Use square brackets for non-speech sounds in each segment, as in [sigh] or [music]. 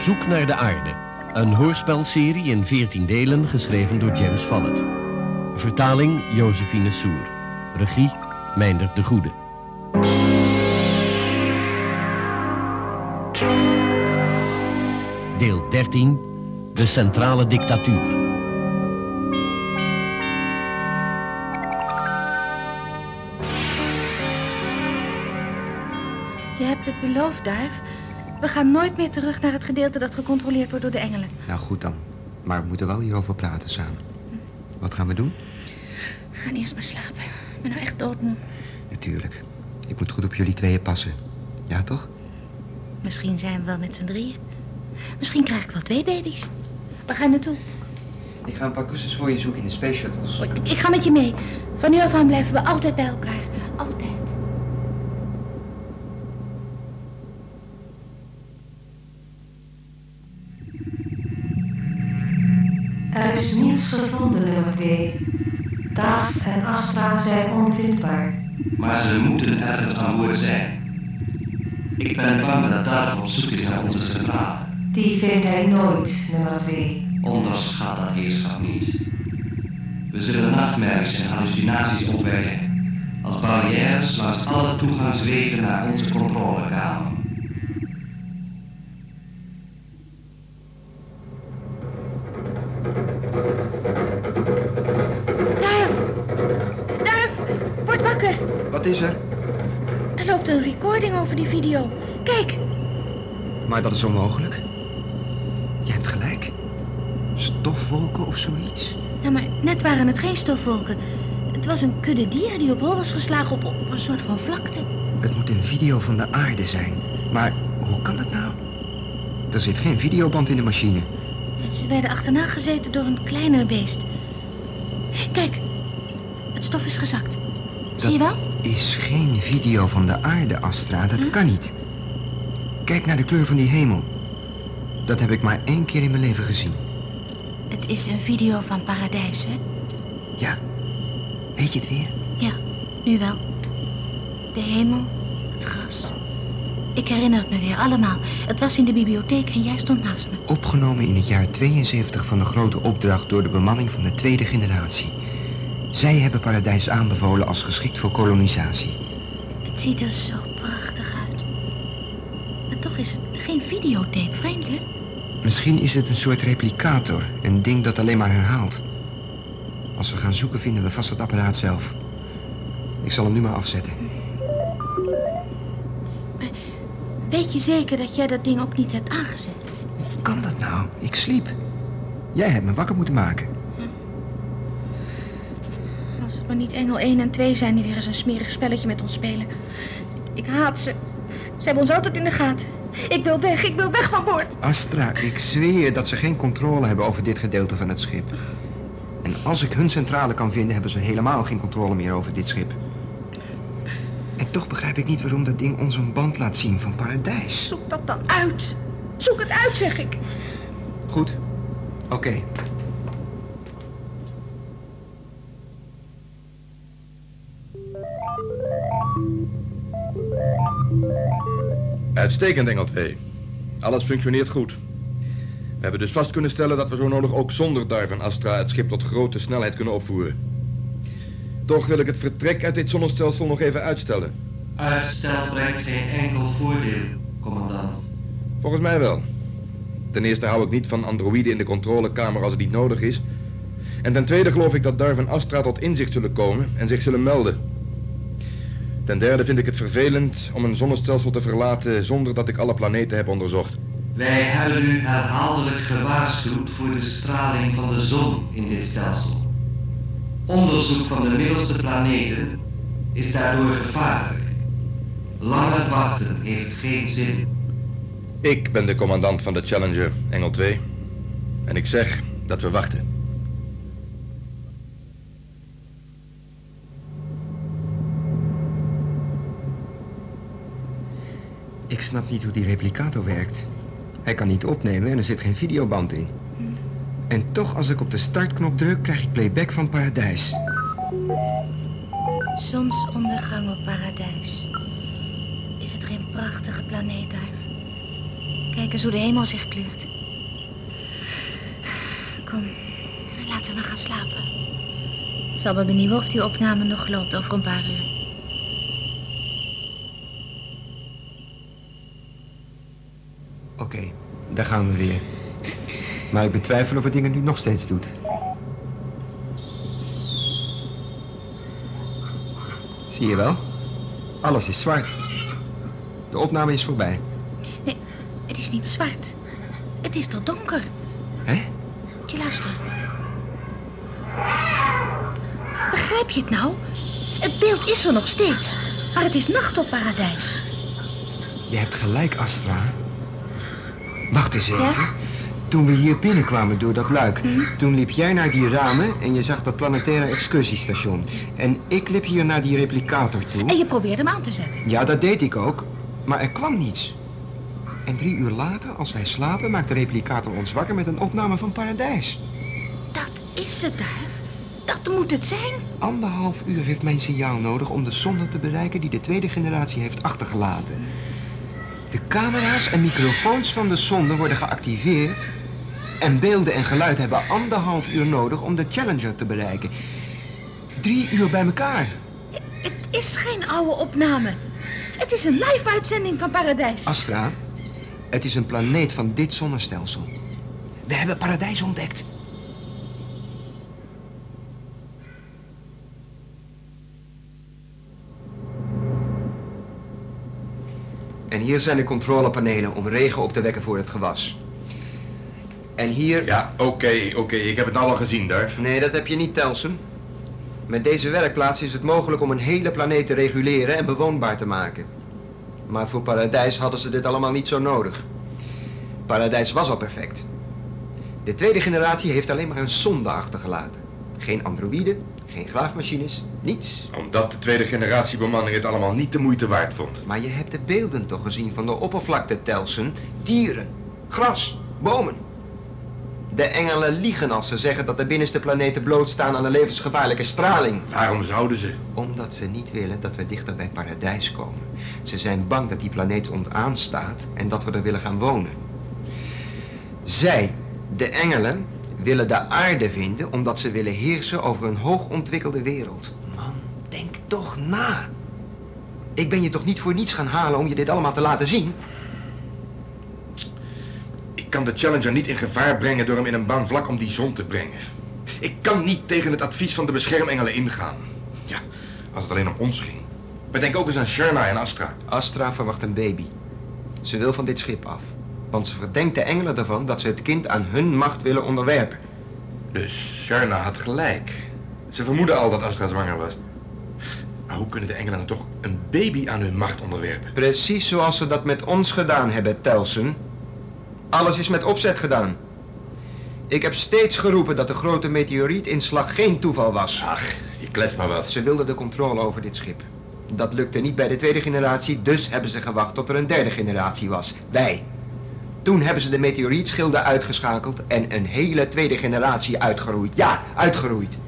Zoek naar de aarde. Een hoorspelserie in 14 delen geschreven door James Vallet. Vertaling Josephine Soer. Regie Meindert de Goede. Deel 13. De centrale dictatuur. Je hebt het beloofd, Duif. We gaan nooit meer terug naar het gedeelte dat gecontroleerd wordt door de engelen. Nou goed dan. Maar we moeten wel hierover praten samen. Wat gaan we doen? We gaan eerst maar slapen. Ik ben nou echt doodmoe. Natuurlijk. Ik moet goed op jullie tweeën passen. Ja, toch? Misschien zijn we wel met z'n drieën. Misschien krijg ik wel twee baby's. Waar ga je naartoe? Ik ga een paar kussens voor je zoeken in de space shuttles. Ik, ik ga met je mee. Van nu af aan blijven we altijd bij elkaar. Altijd. Gevonden, nummer 2. Taaf en Astra zijn onvindbaar. Maar ze moeten ergens aan boord zijn. Ik ben bang dat Darf op zoek is naar onze centrale. Die vindt hij nooit, nummer 2. Onderschat dat heerschap niet. We zullen nachtmerries en hallucinaties opwekken als barrières langs alle toegangswegen naar onze controlekamer. Maar dat is onmogelijk. Je hebt gelijk. Stofwolken of zoiets? Ja, maar net waren het geen stofwolken. Het was een kudde dieren die op hol was geslagen op, op een soort van vlakte. Het moet een video van de aarde zijn. Maar hoe kan dat nou? Er zit geen videoband in de machine. Ze werden achterna gezeten door een kleiner beest. Kijk, het stof is gezakt. Zie je wel? Is geen video van de aarde, Astra. Dat kan niet. Kijk naar de kleur van die hemel. Dat heb ik maar één keer in mijn leven gezien. Het is een video van paradijs, hè? Ja. Weet je het weer? Ja, nu wel. De hemel, het gras. Ik herinner het me weer allemaal. Het was in de bibliotheek en jij stond naast me. Opgenomen in het jaar 72 van de grote opdracht door de bemanning van de tweede generatie. Zij hebben paradijs aanbevolen als geschikt voor kolonisatie. Het ziet er zo toch is het geen videotape, vreemd, hè? Misschien is het een soort replicator, een ding dat alleen maar herhaalt. Als we gaan zoeken vinden we vast het apparaat zelf. Ik zal hem nu maar afzetten. Weet je zeker dat jij dat ding ook niet hebt aangezet? Hoe kan dat nou? Ik sliep. Jij hebt me wakker moeten maken. Als het maar niet Engel 1 en 2 zijn die weer eens een smerig spelletje met ons spelen. Ik haat ze. Ze hebben ons altijd in de gaten. Ik wil weg, ik wil weg van boord. Astra, ik zweer dat ze geen controle hebben over dit gedeelte van het schip. En als ik hun centrale kan vinden, hebben ze helemaal geen controle meer over dit schip. En toch begrijp ik niet waarom dat ding ons een band laat zien van paradijs. Zoek dat dan uit. Zoek het uit, zeg ik. Goed. Oké. Uitstekend, Engel 2. Alles functioneert goed. We hebben dus vast kunnen stellen dat we zo nodig ook zonder Darf en Astra het schip tot grote snelheid kunnen opvoeren. Toch wil ik het vertrek uit dit zonnestelsel nog even uitstellen. Uitstel brengt geen enkel voordeel, commandant. Volgens mij wel. Ten eerste hou ik niet van androïden in de controlekamer als het niet nodig is. En ten tweede geloof ik dat Darf en Astra tot inzicht zullen komen en zich zullen melden. Ten derde vind ik het vervelend om een zonnestelsel te verlaten zonder dat ik alle planeten heb onderzocht. Wij hebben u herhaaldelijk gewaarschuwd voor de straling van de zon in dit stelsel. Onderzoek van de middelste planeten is daardoor gevaarlijk. Langer wachten heeft geen zin. Ik ben de commandant van de Challenger, Engel 2. En ik zeg dat we wachten. Ik snap niet hoe die replicator werkt. Hij kan niet opnemen en er zit geen videoband in. En toch, als ik op de startknop druk, krijg ik playback van Paradijs. Zonsondergang op paradijs. Is het geen prachtige planeet, Duif? Kijk eens hoe de hemel zich kleurt. Kom, laten we maar gaan slapen. Het zal me benieuwen of die opname nog loopt over een paar uur. Oké, daar gaan we weer. Maar ik betwijfel of het dingen nu nog steeds doet. Zie je wel? Alles is zwart. De opname is voorbij. Nee, het is niet zwart. Het is toch donker. Hè? Moet je luisteren. Begrijp je het nou? Het beeld is er nog steeds. Maar het is nacht op paradijs. Je hebt gelijk, Astra. Wacht eens even. Ja? Toen we hier binnenkwamen door dat luik, toen liep jij naar die ramen en je zag dat planetaire excursiestation. En ik liep hier naar die replicator toe. En je probeerde hem aan te zetten. Ja, dat deed ik ook, maar er kwam niets. En drie uur later, als wij slapen, maakt de replicator ons wakker met een opname van Paradijs. Dat is het, Duif. Dat moet het zijn. Anderhalf uur heeft mijn signaal nodig om de zonde te bereiken die de tweede generatie heeft achtergelaten. De camera's en microfoons van de zonde worden geactiveerd. En beelden en geluid hebben anderhalf uur nodig om de Challenger te bereiken. Drie uur bij elkaar. Het is geen oude opname. Het is een live-uitzending van Paradijs. Astra, het is een planeet van dit zonnestelsel. We hebben paradijs ontdekt. En hier zijn de controlepanelen om regen op te wekken voor het gewas. En hier... Ja, oké, oké. Ik heb het nou al gezien, Darf. Nee, dat heb je niet, Telsen. Met deze werkplaats is het mogelijk om een hele planeet te reguleren en bewoonbaar te maken. Maar voor Paradijs hadden ze dit allemaal niet zo nodig. Paradijs was al perfect. De tweede generatie heeft alleen maar een zonde achtergelaten. Geen androïden, geen graafmachines, niets. Omdat de tweede generatie bemanning het allemaal niet de moeite waard vond. Maar je hebt de beelden toch gezien van de oppervlakte, Telsen? Dieren, gras, bomen. De engelen liegen als ze zeggen dat de binnenste planeten blootstaan aan een levensgevaarlijke straling. Waarom zouden ze? Omdat ze niet willen dat we dichter bij paradijs komen. Ze zijn bang dat die planeet ontaan staat en dat we er willen gaan wonen. Zij, de engelen, willen de aarde vinden omdat ze willen heersen over een hoogontwikkelde wereld. Man, denk toch na. Ik ben je toch niet voor niets gaan halen om je dit allemaal te laten zien? Ik kan de Challenger niet in gevaar brengen door hem in een baan vlak om die zon te brengen. Ik kan niet tegen het advies van de beschermengelen ingaan. Ja, als het alleen om ons ging. Maar denk ook eens aan Sherna en Astra. Astra verwacht een baby. Ze wil van dit schip af. Want ze verdenkt de engelen ervan dat ze het kind aan hun macht willen onderwerpen. Dus Sherna had gelijk. Ze vermoeden al dat Astra zwanger was. Maar hoe kunnen de engelen dan toch een baby aan hun macht onderwerpen? Precies zoals ze dat met ons gedaan hebben, Telsen. Alles is met opzet gedaan. Ik heb steeds geroepen dat de grote meteorietinslag geen toeval was. Ach, je klets maar wat. Ze wilden de controle over dit schip. Dat lukte niet bij de tweede generatie, dus hebben ze gewacht tot er een derde generatie was. Wij. Toen hebben ze de meteorietschilden uitgeschakeld en een hele tweede generatie uitgeroeid. Ja, uitgeroeid.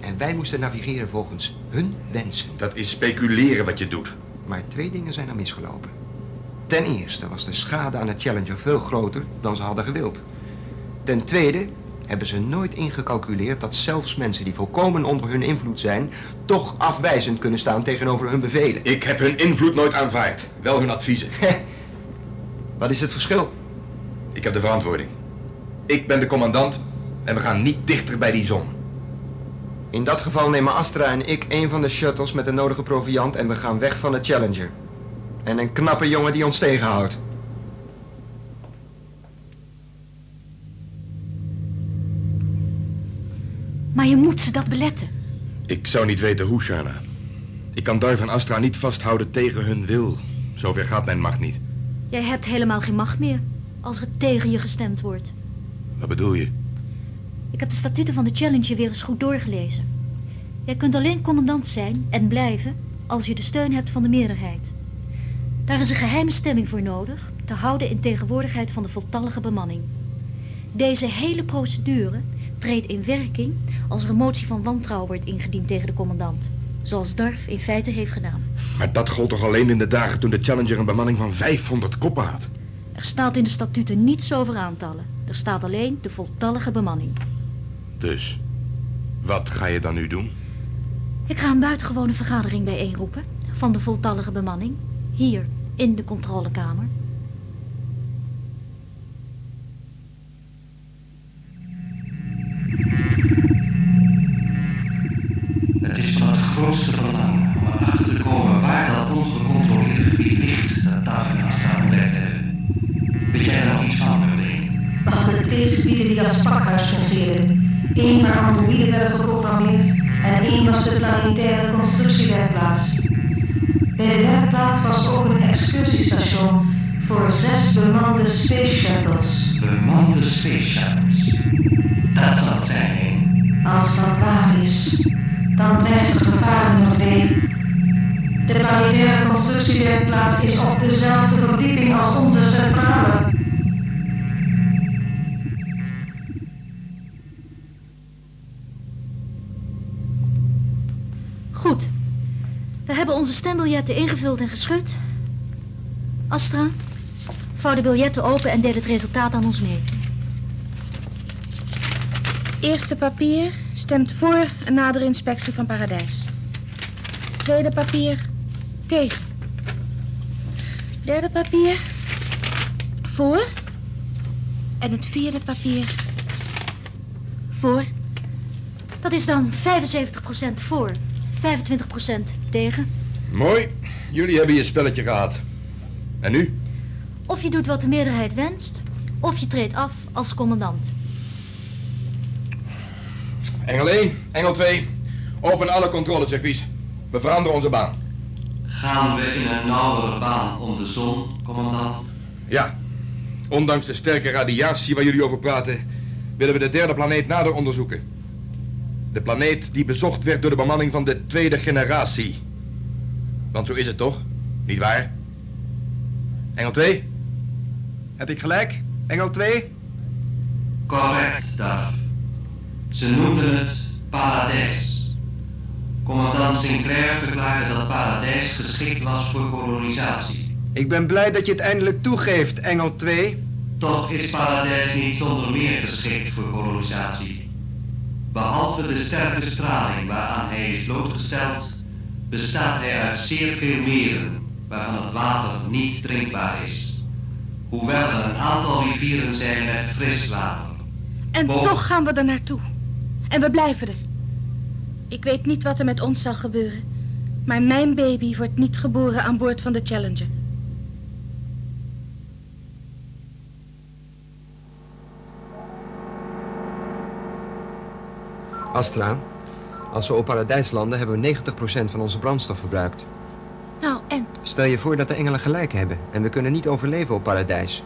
En wij moesten navigeren volgens hun wensen. Dat is speculeren wat je doet. Maar twee dingen zijn er misgelopen. Ten eerste was de schade aan de Challenger veel groter dan ze hadden gewild. Ten tweede hebben ze nooit ingecalculeerd dat zelfs mensen die volkomen onder hun invloed zijn, toch afwijzend kunnen staan tegenover hun bevelen. Ik heb hun invloed nooit aanvaard. Wel hun adviezen. [laughs] Wat is het verschil? Ik heb de verantwoording. Ik ben de commandant en we gaan niet dichter bij die zon. In dat geval nemen Astra en ik een van de shuttles met de nodige proviand en we gaan weg van de Challenger. En een knappe jongen die ons tegenhoudt. Maar je moet ze dat beletten. Ik zou niet weten hoe, Sharna. Ik kan Darv en Astra niet vasthouden tegen hun wil. Zover gaat mijn macht niet. Jij hebt helemaal geen macht meer als er tegen je gestemd wordt. Wat bedoel je? Ik heb de statuten van de Challenger weer eens goed doorgelezen. Jij kunt alleen commandant zijn en blijven als je de steun hebt van de meerderheid. Daar is een geheime stemming voor nodig, te houden in tegenwoordigheid van de voltallige bemanning. Deze hele procedure treedt in werking als er een motie van wantrouwen wordt ingediend tegen de commandant. Zoals Darf in feite heeft gedaan. Maar dat gold toch alleen in de dagen toen de Challenger een bemanning van 500 koppen had? Er staat in de statuten niets over aantallen. Er staat alleen de voltallige bemanning. Dus, wat ga je dan nu doen? Ik ga een buitengewone vergadering bijeenroepen van de voltallige bemanning. Hier, in de controlekamer. Eén waar androïden werden geprogrammeerd en één was de planetaire constructiewerkplaats. Bij de werkplaats was ook een excursiestation voor zes bemande space shuttles. Bemande space shuttles. Dat zal het zijn, hè? Als dat waar is, dan dreigt er gevaar nummer twee. De planetaire constructiewerkplaats is op dezelfde verdieping als onze centrale. Hebben onze stembiljetten ingevuld en geschud. Astra, vouw de biljetten open en deel het resultaat aan ons mee. Eerste papier stemt voor een nadere inspectie van Paradijs. Tweede papier tegen. Derde papier voor. En het vierde papier voor. Dat is dan 75% voor, 25% tegen. Mooi, jullie hebben je spelletje gehad. En nu? Of je doet wat de meerderheid wenst, of je treedt af als commandant. Engel 1, Engel 2, open alle controlecircuits. We veranderen onze baan. Gaan we in een nauwere baan om de zon, commandant? Ja, ondanks de sterke radiatie waar jullie over praten, willen we de derde planeet nader onderzoeken. De planeet die bezocht werd door de bemanning van de tweede generatie. Want zo is het toch? Niet waar? Engel 2? Heb ik gelijk? Engel 2? Correct, Dag. Ze noemden het Paradijs. Commandant Sinclair verklaarde dat Paradijs geschikt was voor kolonisatie. Ik ben blij dat je het eindelijk toegeeft, Engel 2. Toch is Paradijs niet zonder meer geschikt voor kolonisatie. Behalve de sterke straling waaraan hij is blootgesteld, bestaat hij uit zeer veel meren waarvan het water niet drinkbaar is. Hoewel er een aantal rivieren zijn met fris water. En Boven. toch gaan we er naartoe. En we blijven er. Ik weet niet wat er met ons zal gebeuren. Maar mijn baby wordt niet geboren aan boord van de Challenger. Astra, als we op Paradijs landen, hebben we 90% van onze brandstof verbruikt. Nou, en? Stel je voor dat de engelen gelijk hebben en we kunnen niet overleven op Paradijs.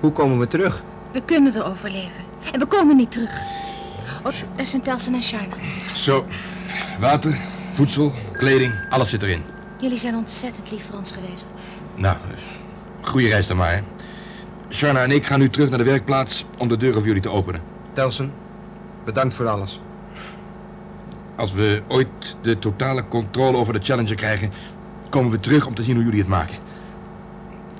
Hoe komen we terug? We kunnen er overleven. En we komen niet terug. Oh, daar zijn Telsen en Sharna. Zo, water, voedsel, kleding, alles zit erin. Jullie zijn ontzettend lief voor ons geweest. Nou, goede reis dan maar. hè. Sharna en ik gaan nu terug naar de werkplaats om de deuren voor jullie te openen. Telsen, bedankt voor alles. Als we ooit de totale controle over de Challenger krijgen, komen we terug om te zien hoe jullie het maken.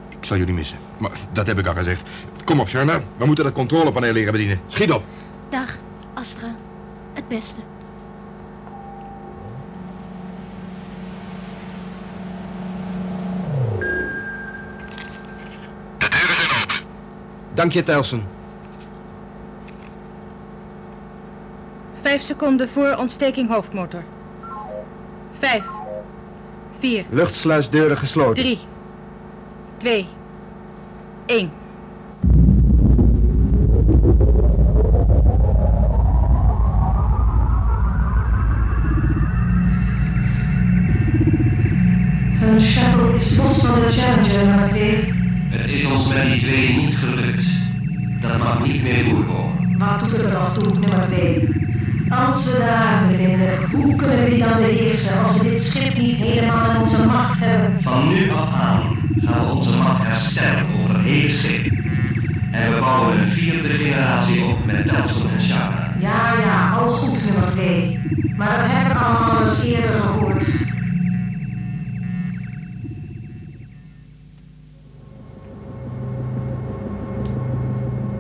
Ik zal jullie missen, maar dat heb ik al gezegd. Kom op, Sharna. We moeten dat controlepaneel leren bedienen. Schiet op. Dag, Astra. Het beste. Dank je, Telsen. Vijf seconden voor ontsteking hoofdmotor. Vijf. Vier. Luchtsluisdeuren gesloten. Drie. Twee. Één. Hun shuttle is los van de Challenger, nummer 2. Het is ons met die twee niet gelukt. Dat mag niet meer voorkomen. Wat doet het er nog toe, nummer 2? Als we de haven vinden, hoe kunnen we die dan beheersen als we dit schip niet helemaal in onze macht hebben? Van nu af aan gaan we onze macht herstellen over het hele schip. En we bouwen een vierde generatie op met Telson en Sharna. Ja, ja, al goed, nummer 2. Maar dat heb ik allemaal eens eerder gehoord.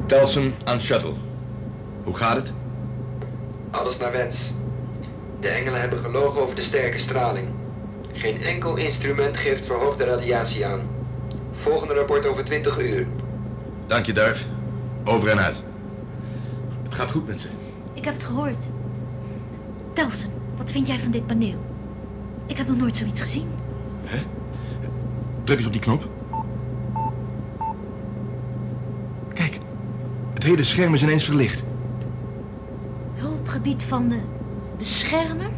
Telsen aan Shuttle. Hoe gaat het? Alles naar wens. De engelen hebben gelogen over de sterke straling. Geen enkel instrument geeft verhoogde radiatie aan. Volgende rapport over 20 uur. Dank je, Darf. Over en uit. Het gaat goed met ze. Ik heb het gehoord. Telsen, wat vind jij van dit paneel? Ik heb nog nooit zoiets gezien. Druk eens op die knop. Kijk, het hele scherm is ineens verlicht. Hulpgebied van de beschermer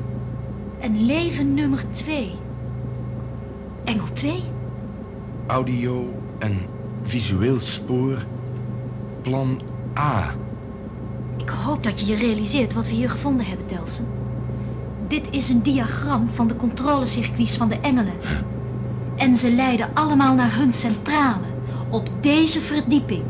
en leven nummer 2. Engel 2? Audio en visueel spoor. Plan A. Ik hoop dat je je realiseert wat we hier gevonden hebben, Telsen. Dit is een diagram van de controlecircuits van de engelen. En ze leiden allemaal naar hun centrale, op deze verdieping.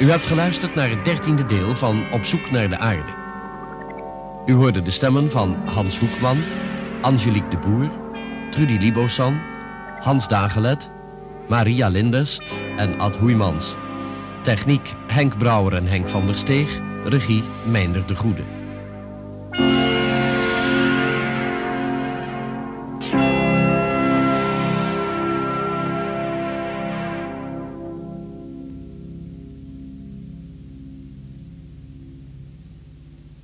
U hebt geluisterd naar het dertiende deel van Op zoek naar de aarde. U hoorde de stemmen van Hans Hoekman, Angelique de Boer, Trudy Libosan, Hans Dagelet, Maria Lindes en Ad Hoeymans. Techniek Henk Brouwer en Henk van der Steeg, regie Meender de Goede.